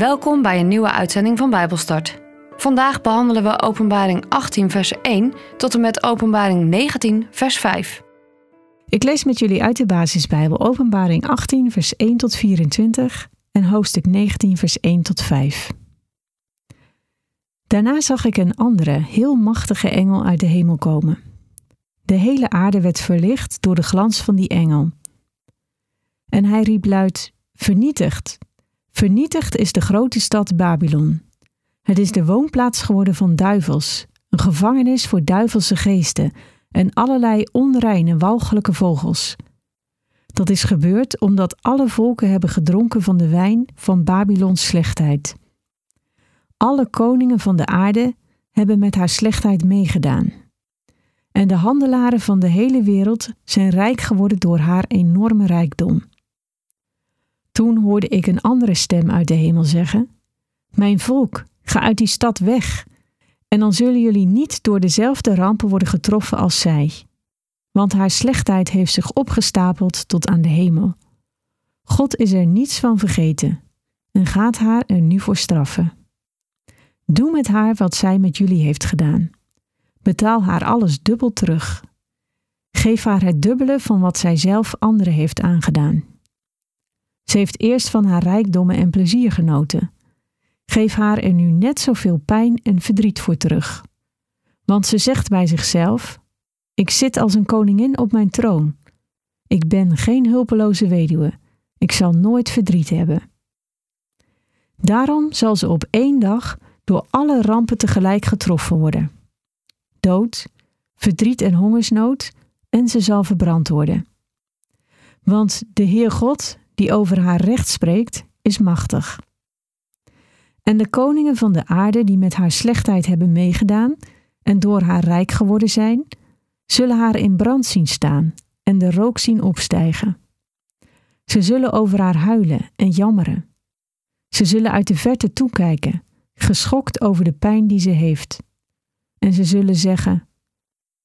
Welkom bij een nieuwe uitzending van Bijbelstart. Vandaag behandelen we Openbaring 18, vers 1 tot en met Openbaring 19, vers 5. Ik lees met jullie uit de basisbijbel Openbaring 18, vers 1 tot 24 en hoofdstuk 19, vers 1 tot 5. Daarna zag ik een andere, heel machtige engel uit de hemel komen. De hele aarde werd verlicht door de glans van die engel. En hij riep luid: Vernietigd! Vernietigd is de grote stad Babylon. Het is de woonplaats geworden van duivels, een gevangenis voor duivelse geesten en allerlei onreine, walgelijke vogels. Dat is gebeurd omdat alle volken hebben gedronken van de wijn van Babylons slechtheid. Alle koningen van de aarde hebben met haar slechtheid meegedaan. En de handelaren van de hele wereld zijn rijk geworden door haar enorme rijkdom. Toen hoorde ik een andere stem uit de hemel zeggen: Mijn volk, ga uit die stad weg, en dan zullen jullie niet door dezelfde rampen worden getroffen als zij. Want haar slechtheid heeft zich opgestapeld tot aan de hemel. God is er niets van vergeten en gaat haar er nu voor straffen. Doe met haar wat zij met jullie heeft gedaan. Betaal haar alles dubbel terug. Geef haar het dubbele van wat zij zelf anderen heeft aangedaan. Ze heeft eerst van haar rijkdommen en plezier genoten. Geef haar er nu net zoveel pijn en verdriet voor terug. Want ze zegt bij zichzelf: Ik zit als een koningin op mijn troon. Ik ben geen hulpeloze weduwe. Ik zal nooit verdriet hebben. Daarom zal ze op één dag door alle rampen tegelijk getroffen worden: dood, verdriet en hongersnood, en ze zal verbrand worden. Want de Heer God, die over haar recht spreekt, is machtig. En de koningen van de aarde die met haar slechtheid hebben meegedaan en door haar rijk geworden zijn, zullen haar in brand zien staan en de rook zien opstijgen. Ze zullen over haar huilen en jammeren. Ze zullen uit de verte toekijken, geschokt over de pijn die ze heeft. En ze zullen zeggen: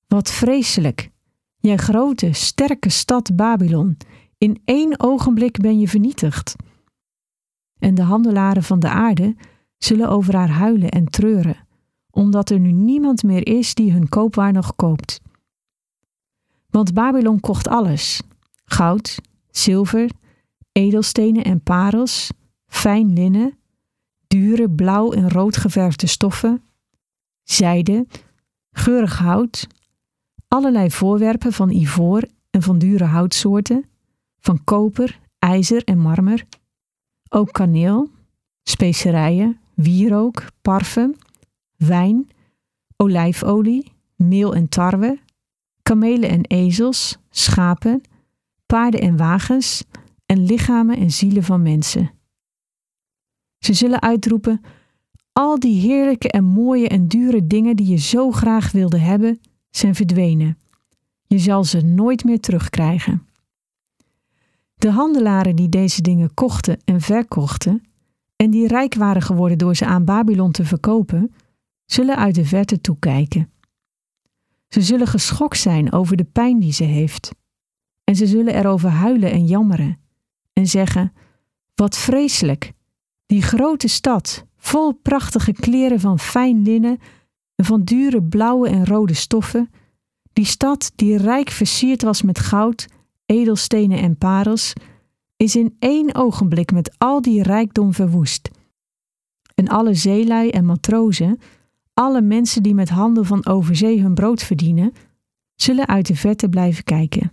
Wat vreselijk! Jij grote, sterke stad Babylon, in één ogenblik ben je vernietigd. En de handelaren van de aarde zullen over haar huilen en treuren, omdat er nu niemand meer is die hun koopwaar nog koopt. Want Babylon kocht alles: goud, zilver, edelstenen en parels, fijn linnen, dure blauw en rood geverfde stoffen, zijde, geurig hout, allerlei voorwerpen van ivoor en van dure houtsoorten, van koper, ijzer en marmer, ook kaneel, specerijen, wierook, parfum, wijn, olijfolie, meel en tarwe, kamelen en ezels, schapen, paarden en wagens en lichamen en zielen van mensen. Ze zullen uitroepen: Al die heerlijke en mooie en dure dingen die je zo graag wilde hebben, zijn verdwenen. Je zal ze nooit meer terugkrijgen. De handelaren die deze dingen kochten en verkochten, en die rijk waren geworden door ze aan Babylon te verkopen, zullen uit de verte toekijken. Ze zullen geschokt zijn over de pijn die ze heeft, en ze zullen erover huilen en jammeren, en zeggen: Wat vreselijk! Die grote stad, vol prachtige kleren van fijn linnen en van dure blauwe en rode stoffen, die stad die rijk versierd was met goud edelstenen en parels, is in één ogenblik met al die rijkdom verwoest. En alle zeelui en matrozen, alle mensen die met handen van overzee hun brood verdienen, zullen uit de verte blijven kijken.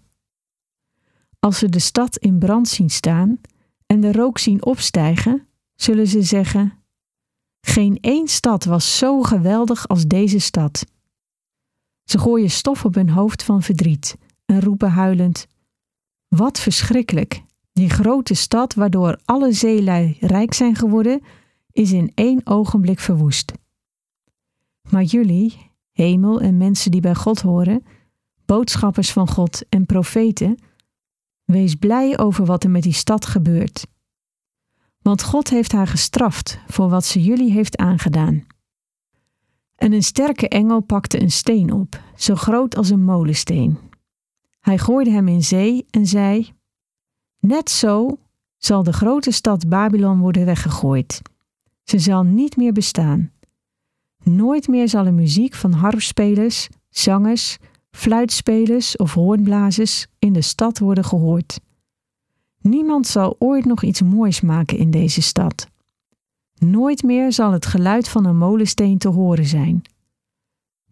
Als ze de stad in brand zien staan en de rook zien opstijgen, zullen ze zeggen: Geen één stad was zo geweldig als deze stad. Ze gooien stof op hun hoofd van verdriet en roepen huilend: wat verschrikkelijk! Die grote stad, waardoor alle zeelui rijk zijn geworden, is in één ogenblik verwoest. Maar jullie, hemel en mensen die bij God horen, boodschappers van God en profeten, wees blij over wat er met die stad gebeurt. Want God heeft haar gestraft voor wat ze jullie heeft aangedaan. En een sterke engel pakte een steen op, zo groot als een molensteen hij gooide hem in zee en zei: Net zo zal de grote stad Babylon worden weggegooid. Ze zal niet meer bestaan. Nooit meer zal de muziek van harpspelers, zangers, fluitspelers of hoornblazers in de stad worden gehoord. Niemand zal ooit nog iets moois maken in deze stad. Nooit meer zal het geluid van een molensteen te horen zijn.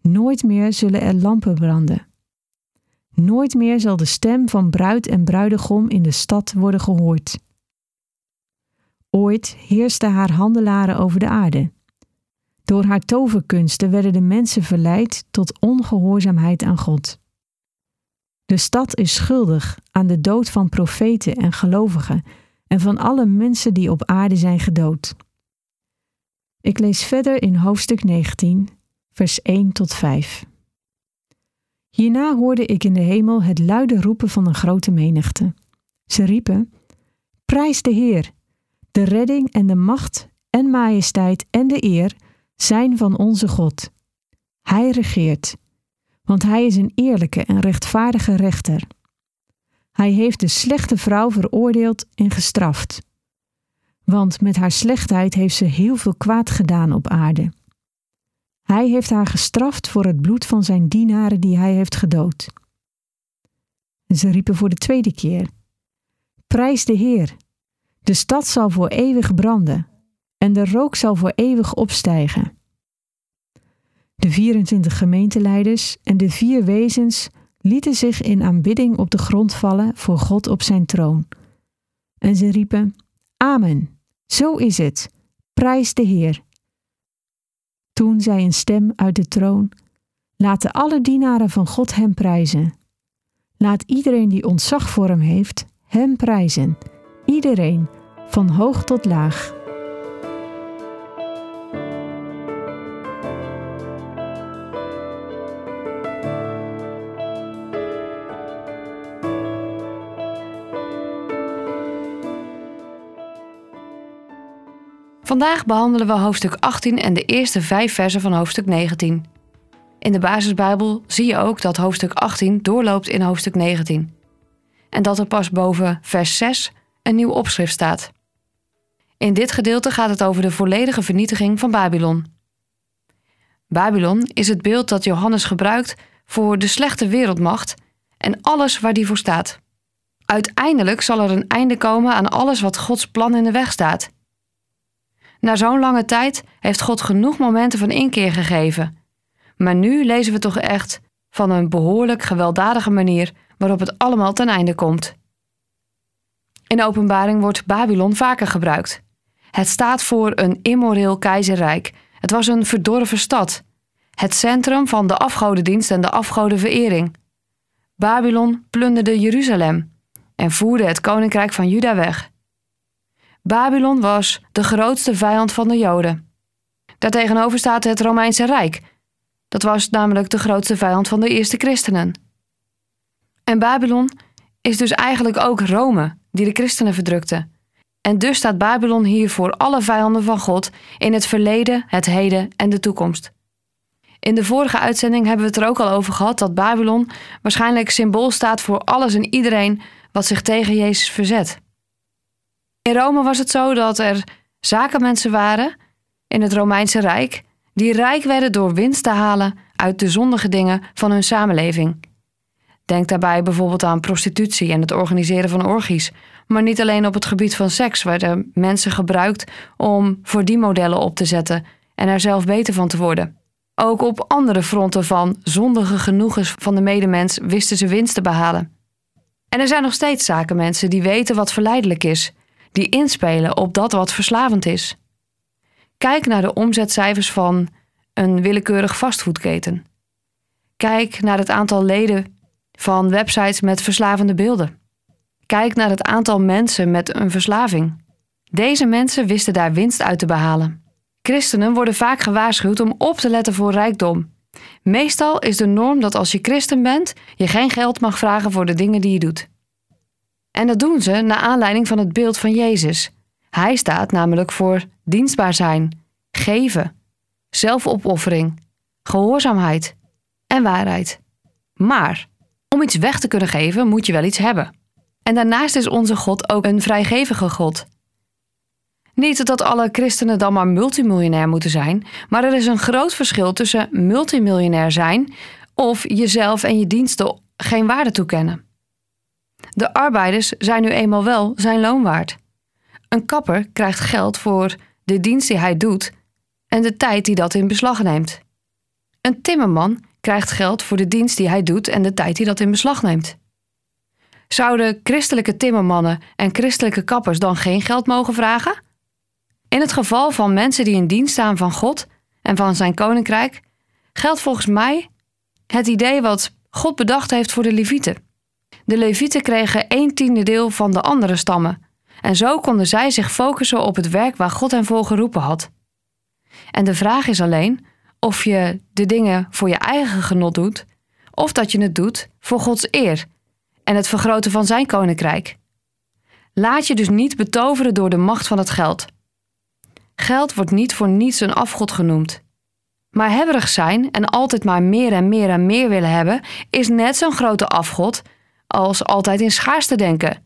Nooit meer zullen er lampen branden. Nooit meer zal de stem van bruid en bruidegom in de stad worden gehoord. Ooit heersten haar handelaren over de aarde. Door haar toverkunsten werden de mensen verleid tot ongehoorzaamheid aan God. De stad is schuldig aan de dood van profeten en gelovigen en van alle mensen die op aarde zijn gedood. Ik lees verder in hoofdstuk 19, vers 1 tot 5. Hierna hoorde ik in de hemel het luide roepen van een grote menigte. Ze riepen: Prijs de Heer! De redding en de macht en majesteit en de eer zijn van onze God. Hij regeert, want hij is een eerlijke en rechtvaardige rechter. Hij heeft de slechte vrouw veroordeeld en gestraft. Want met haar slechtheid heeft ze heel veel kwaad gedaan op aarde. Hij heeft haar gestraft voor het bloed van zijn dienaren die hij heeft gedood. En ze riepen voor de tweede keer: Prijs de Heer! De stad zal voor eeuwig branden en de rook zal voor eeuwig opstijgen. De 24 gemeenteleiders en de vier wezens lieten zich in aanbidding op de grond vallen voor God op zijn troon. En ze riepen: Amen, zo is het, prijs de Heer. Toen zei een stem uit de troon: Laten alle dienaren van God hem prijzen. Laat iedereen die ontzag voor hem heeft, hem prijzen. Iedereen, van hoog tot laag. Vandaag behandelen we hoofdstuk 18 en de eerste vijf versen van hoofdstuk 19. In de basisbijbel zie je ook dat hoofdstuk 18 doorloopt in hoofdstuk 19. En dat er pas boven vers 6 een nieuw opschrift staat. In dit gedeelte gaat het over de volledige vernietiging van Babylon. Babylon is het beeld dat Johannes gebruikt voor de slechte wereldmacht en alles waar die voor staat. Uiteindelijk zal er een einde komen aan alles wat Gods plan in de weg staat. Na zo'n lange tijd heeft God genoeg momenten van inkeer gegeven. Maar nu lezen we toch echt van een behoorlijk gewelddadige manier waarop het allemaal ten einde komt. In openbaring wordt Babylon vaker gebruikt. Het staat voor een immoreel keizerrijk. Het was een verdorven stad. Het centrum van de afgodendienst en de afgodenverering. Babylon plunderde Jeruzalem en voerde het koninkrijk van Juda weg. Babylon was de grootste vijand van de Joden. Daartegenover staat het Romeinse Rijk. Dat was namelijk de grootste vijand van de eerste christenen. En Babylon is dus eigenlijk ook Rome, die de christenen verdrukte. En dus staat Babylon hier voor alle vijanden van God in het verleden, het heden en de toekomst. In de vorige uitzending hebben we het er ook al over gehad dat Babylon waarschijnlijk symbool staat voor alles en iedereen wat zich tegen Jezus verzet. In Rome was het zo dat er zakenmensen waren in het Romeinse Rijk die rijk werden door winst te halen uit de zondige dingen van hun samenleving. Denk daarbij bijvoorbeeld aan prostitutie en het organiseren van orgies, maar niet alleen op het gebied van seks werden mensen gebruikt om voor die modellen op te zetten en er zelf beter van te worden. Ook op andere fronten van zondige genoegens van de medemens wisten ze winst te behalen. En er zijn nog steeds zakenmensen die weten wat verleidelijk is die inspelen op dat wat verslavend is. Kijk naar de omzetcijfers van een willekeurig fastfoodketen. Kijk naar het aantal leden van websites met verslavende beelden. Kijk naar het aantal mensen met een verslaving. Deze mensen wisten daar winst uit te behalen. Christenen worden vaak gewaarschuwd om op te letten voor rijkdom. Meestal is de norm dat als je christen bent, je geen geld mag vragen voor de dingen die je doet. En dat doen ze naar aanleiding van het beeld van Jezus. Hij staat namelijk voor dienstbaar zijn, geven, zelfopoffering, gehoorzaamheid en waarheid. Maar om iets weg te kunnen geven moet je wel iets hebben. En daarnaast is onze God ook een vrijgevige God. Niet dat alle christenen dan maar multimiljonair moeten zijn, maar er is een groot verschil tussen multimiljonair zijn of jezelf en je diensten geen waarde toekennen. De arbeiders zijn nu eenmaal wel zijn loon waard. Een kapper krijgt geld voor de dienst die hij doet en de tijd die dat in beslag neemt. Een timmerman krijgt geld voor de dienst die hij doet en de tijd die dat in beslag neemt. Zouden christelijke timmermannen en christelijke kappers dan geen geld mogen vragen? In het geval van mensen die in dienst staan van God en van zijn koninkrijk, geldt volgens mij het idee wat God bedacht heeft voor de Levieten. De Levieten kregen een tiende deel van de andere stammen, en zo konden zij zich focussen op het werk waar God hen voor geroepen had. En de vraag is alleen of je de dingen voor je eigen genot doet, of dat je het doet voor Gods eer en het vergroten van zijn koninkrijk. Laat je dus niet betoveren door de macht van het geld. Geld wordt niet voor niets een afgod genoemd. Maar hebberig zijn en altijd maar meer en meer en meer willen hebben, is net zo'n grote afgod als altijd in schaarste denken.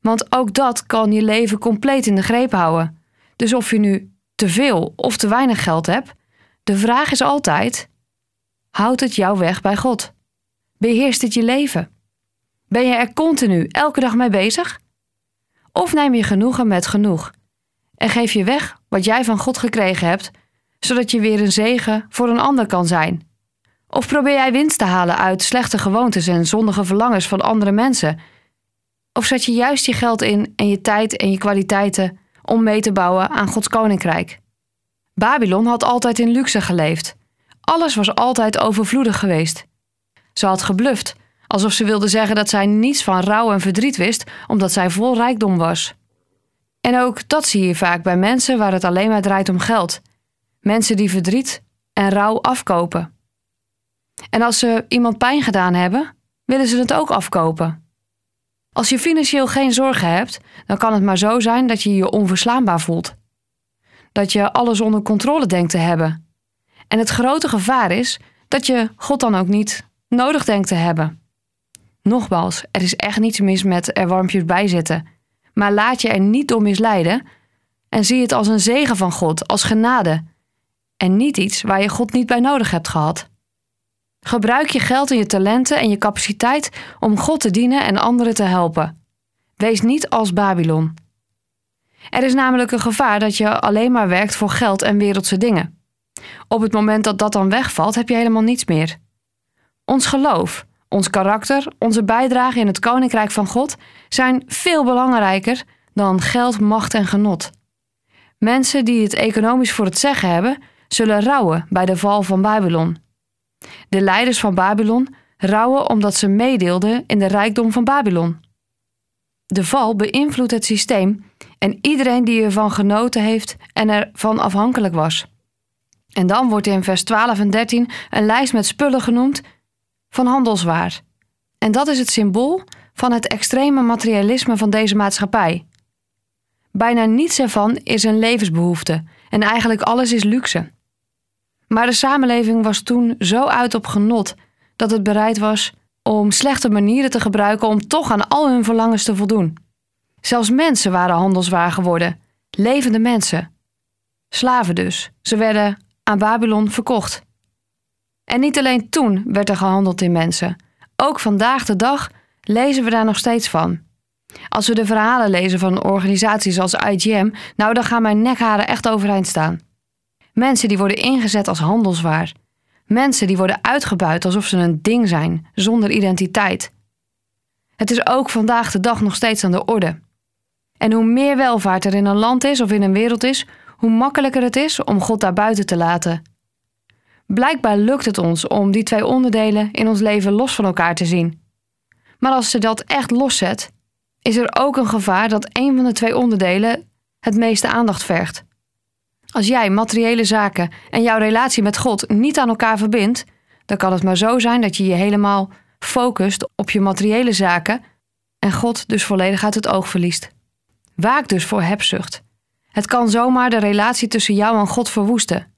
Want ook dat kan je leven compleet in de greep houden. Dus of je nu te veel of te weinig geld hebt, de vraag is altijd: houdt het jou weg bij God? Beheerst het je leven? Ben je er continu elke dag mee bezig? Of neem je genoegen met genoeg en geef je weg wat jij van God gekregen hebt, zodat je weer een zegen voor een ander kan zijn? Of probeer jij winst te halen uit slechte gewoontes en zondige verlangens van andere mensen? Of zet je juist je geld in en je tijd en je kwaliteiten om mee te bouwen aan Gods koninkrijk? Babylon had altijd in luxe geleefd. Alles was altijd overvloedig geweest. Ze had gebluft, alsof ze wilde zeggen dat zij niets van rouw en verdriet wist, omdat zij vol rijkdom was. En ook dat zie je vaak bij mensen waar het alleen maar draait om geld. Mensen die verdriet en rouw afkopen. En als ze iemand pijn gedaan hebben, willen ze het ook afkopen. Als je financieel geen zorgen hebt, dan kan het maar zo zijn dat je je onverslaanbaar voelt. Dat je alles onder controle denkt te hebben. En het grote gevaar is dat je God dan ook niet nodig denkt te hebben. Nogmaals, er is echt niets mis met er warmpjes bij zitten. Maar laat je er niet door misleiden en zie het als een zegen van God, als genade. En niet iets waar je God niet bij nodig hebt gehad. Gebruik je geld en je talenten en je capaciteit om God te dienen en anderen te helpen. Wees niet als Babylon. Er is namelijk een gevaar dat je alleen maar werkt voor geld en wereldse dingen. Op het moment dat dat dan wegvalt, heb je helemaal niets meer. Ons geloof, ons karakter, onze bijdrage in het koninkrijk van God zijn veel belangrijker dan geld, macht en genot. Mensen die het economisch voor het zeggen hebben, zullen rouwen bij de val van Babylon. De leiders van Babylon rouwen omdat ze meedeelden in de rijkdom van Babylon. De val beïnvloedt het systeem en iedereen die ervan genoten heeft en ervan afhankelijk was. En dan wordt in vers 12 en 13 een lijst met spullen genoemd van handelswaar. En dat is het symbool van het extreme materialisme van deze maatschappij. Bijna niets ervan is een levensbehoefte en eigenlijk alles is luxe. Maar de samenleving was toen zo uit op genot dat het bereid was om slechte manieren te gebruiken om toch aan al hun verlangens te voldoen. Zelfs mensen waren handelswaar geworden, levende mensen. Slaven dus. Ze werden aan Babylon verkocht. En niet alleen toen werd er gehandeld in mensen. Ook vandaag de dag lezen we daar nog steeds van. Als we de verhalen lezen van organisaties als IGM, nou dan gaan mijn nekharen echt overeind staan. Mensen die worden ingezet als handelswaar. Mensen die worden uitgebuit alsof ze een ding zijn, zonder identiteit. Het is ook vandaag de dag nog steeds aan de orde. En hoe meer welvaart er in een land is of in een wereld is, hoe makkelijker het is om God daar buiten te laten. Blijkbaar lukt het ons om die twee onderdelen in ons leven los van elkaar te zien. Maar als ze dat echt loszet, is er ook een gevaar dat een van de twee onderdelen het meeste aandacht vergt. Als jij materiële zaken en jouw relatie met God niet aan elkaar verbindt, dan kan het maar zo zijn dat je je helemaal focust op je materiële zaken en God dus volledig uit het oog verliest. Waak dus voor hebzucht. Het kan zomaar de relatie tussen jou en God verwoesten.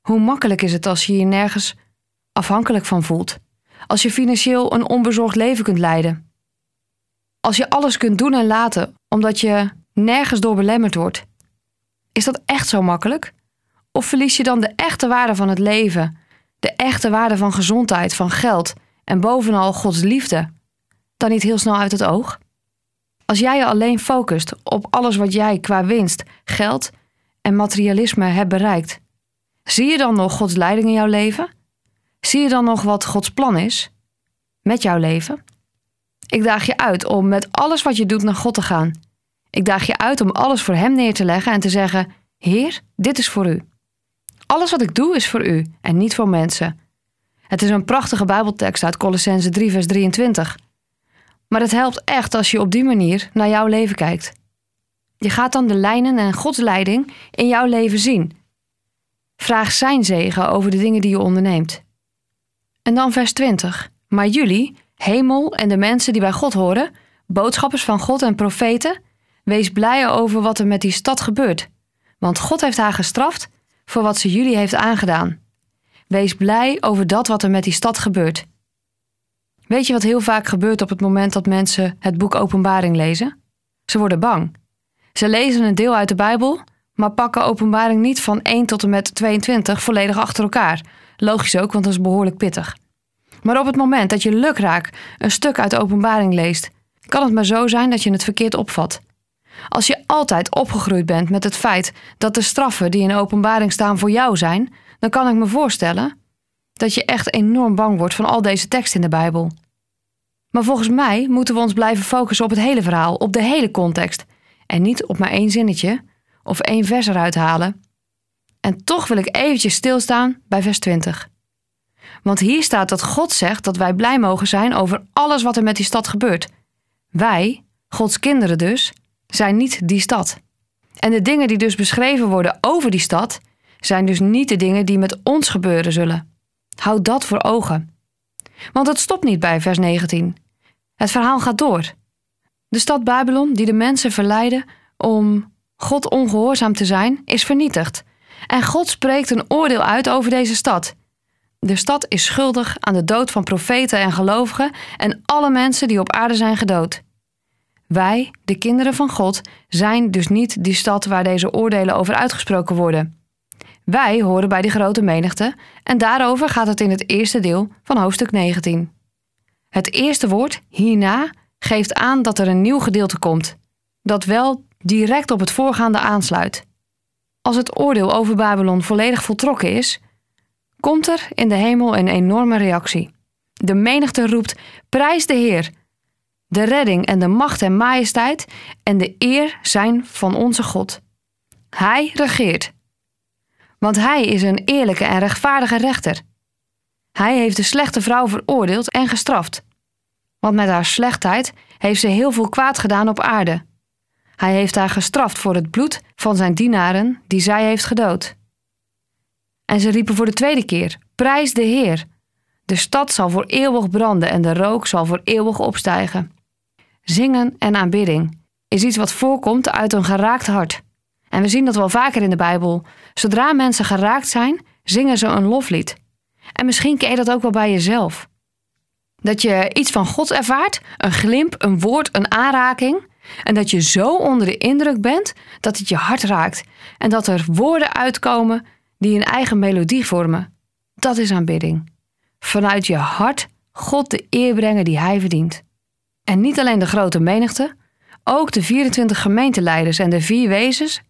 Hoe makkelijk is het als je je nergens afhankelijk van voelt? Als je financieel een onbezorgd leven kunt leiden? Als je alles kunt doen en laten omdat je nergens door belemmerd wordt? Is dat echt zo makkelijk? Of verlies je dan de echte waarde van het leven, de echte waarde van gezondheid, van geld en bovenal Gods liefde, dan niet heel snel uit het oog? Als jij je alleen focust op alles wat jij qua winst, geld en materialisme hebt bereikt, zie je dan nog Gods leiding in jouw leven? Zie je dan nog wat Gods plan is met jouw leven? Ik daag je uit om met alles wat je doet naar God te gaan. Ik daag je uit om alles voor Hem neer te leggen en te zeggen: Heer, dit is voor U. Alles wat ik doe is voor U en niet voor mensen. Het is een prachtige Bijbeltekst uit Colossense 3, vers 23. Maar het helpt echt als je op die manier naar jouw leven kijkt. Je gaat dan de lijnen en Gods leiding in jouw leven zien. Vraag Zijn zegen over de dingen die je onderneemt. En dan vers 20. Maar jullie, hemel en de mensen die bij God horen, boodschappers van God en profeten, wees blij over wat er met die stad gebeurt. Want God heeft haar gestraft voor wat ze jullie heeft aangedaan. Wees blij over dat wat er met die stad gebeurt. Weet je wat heel vaak gebeurt op het moment dat mensen het boek Openbaring lezen? Ze worden bang. Ze lezen een deel uit de Bijbel, maar pakken Openbaring niet van 1 tot en met 22 volledig achter elkaar. Logisch ook, want dat is behoorlijk pittig. Maar op het moment dat je lukraak een stuk uit de Openbaring leest, kan het maar zo zijn dat je het verkeerd opvat. Als je altijd opgegroeid bent met het feit dat de straffen die in openbaring staan voor jou zijn, dan kan ik me voorstellen dat je echt enorm bang wordt van al deze teksten in de Bijbel. Maar volgens mij moeten we ons blijven focussen op het hele verhaal, op de hele context, en niet op maar één zinnetje of één vers eruit halen. En toch wil ik eventjes stilstaan bij vers 20. Want hier staat dat God zegt dat wij blij mogen zijn over alles wat er met die stad gebeurt. Wij, Gods kinderen dus, zijn niet die stad. En de dingen die dus beschreven worden over die stad, zijn dus niet de dingen die met ons gebeuren zullen. Houd dat voor ogen. Want het stopt niet bij vers 19. Het verhaal gaat door. De stad Babylon, die de mensen verleidde om God ongehoorzaam te zijn, is vernietigd. En God spreekt een oordeel uit over deze stad. De stad is schuldig aan de dood van profeten en gelovigen en alle mensen die op aarde zijn gedood. Wij, de kinderen van God, zijn dus niet die stad waar deze oordelen over uitgesproken worden. Wij horen bij die grote menigte en daarover gaat het in het eerste deel van hoofdstuk 19. Het eerste woord, hierna, geeft aan dat er een nieuw gedeelte komt, dat wel direct op het voorgaande aansluit. Als het oordeel over Babylon volledig voltrokken is, komt er in de hemel een enorme reactie. De menigte roept: Prijs de Heer! De redding en de macht en majesteit en de eer zijn van onze God. Hij regeert. Want hij is een eerlijke en rechtvaardige rechter. Hij heeft de slechte vrouw veroordeeld en gestraft. Want met haar slechtheid heeft ze heel veel kwaad gedaan op aarde. Hij heeft haar gestraft voor het bloed van zijn dienaren die zij heeft gedood. En ze riepen voor de tweede keer: Prijs de Heer! De stad zal voor eeuwig branden en de rook zal voor eeuwig opstijgen. Zingen en aanbidding is iets wat voorkomt uit een geraakt hart. En we zien dat wel vaker in de Bijbel. Zodra mensen geraakt zijn, zingen ze een loflied. En misschien ken je dat ook wel bij jezelf. Dat je iets van God ervaart, een glimp, een woord, een aanraking. En dat je zo onder de indruk bent dat het je hart raakt. En dat er woorden uitkomen die een eigen melodie vormen. Dat is aanbidding. Vanuit je hart God de eer brengen die Hij verdient. En niet alleen de grote menigte, ook de 24 gemeenteleiders en de vier wezens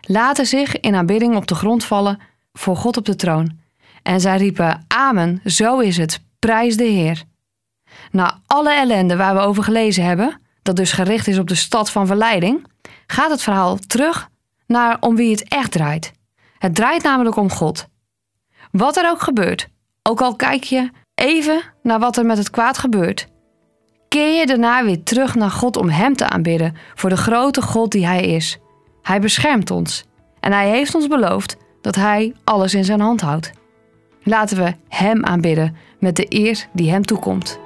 laten zich in aanbidding op de grond vallen voor God op de troon. En zij riepen: Amen, zo is het, prijs de Heer. Na alle ellende waar we over gelezen hebben, dat dus gericht is op de stad van verleiding, gaat het verhaal terug naar om wie het echt draait. Het draait namelijk om God. Wat er ook gebeurt, ook al kijk je even naar wat er met het kwaad gebeurt, keer je daarna weer terug naar God om Hem te aanbidden voor de grote God die Hij is. Hij beschermt ons en Hij heeft ons beloofd dat Hij alles in zijn hand houdt. Laten we Hem aanbidden met de eer die Hem toekomt.